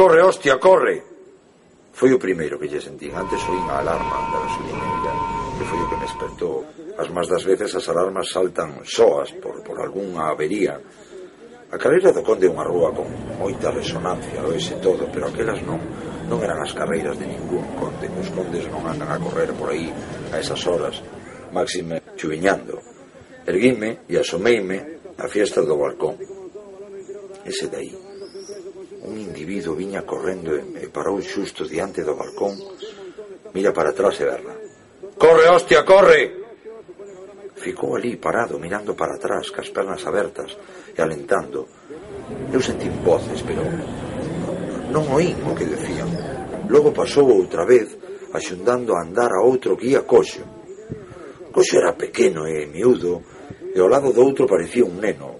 Corre, hostia, corre! Foi o primeiro que lle sentín. Antes oín a alarma da gasolineira, que foi o que me despertou. As más das veces as alarmas saltan soas por, por algunha avería. A carreira do Conde é unha rúa con moita resonancia, oese todo, pero aquelas non non eran as carreiras de ningún conde. Os condes non andan a correr por aí a esas horas, máxime chuviñando. Erguime e asomeime a fiesta do balcón. Ese de aí individuo viña correndo e parou xusto diante do balcón, mira para atrás e verla. Corre, hostia, corre! Ficou ali parado, mirando para atrás, cas pernas abertas e alentando. Eu senti voces, pero non oín o que decían. Logo pasou outra vez, axundando a andar a outro guía coxo. Coxo era pequeno e miúdo, e ao lado do outro parecía un neno.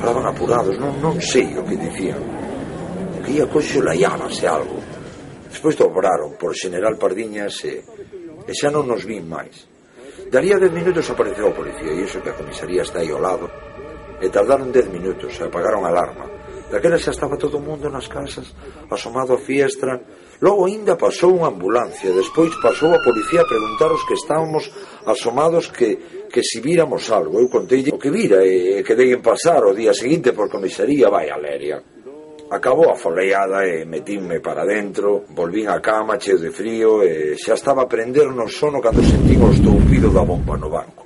Falaban apurados, non, non sei o que dicían que ia con xulaiábanse algo. Despois dobraron por General Pardiñas e, e xa non nos vin máis. Daría dez minutos apareceu a policía e iso que a comisaría está aí ao lado. E tardaron dez minutos e apagaron a alarma. Daquela xa estaba todo o mundo nas casas, asomado a fiestra. Logo ainda pasou unha ambulancia, despois pasou a policía a preguntar os que estábamos asomados que, que si víramos algo. Eu contei o que vira e, e que deguen pasar o día seguinte por comisaría, vai a Leria. Acabou a foleada e metínme para dentro, volvín a cama cheo de frío e xa estaba a prender no sono cando sentín o estoupido da bomba no banco.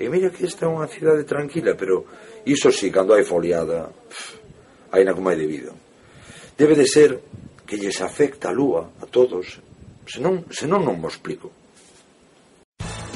E mira que esta é unha cidade tranquila, pero iso sí, cando hai foliada, pff, hai na como é debido. Debe de ser que lles afecta a lúa a todos, senón, senón non mo explico.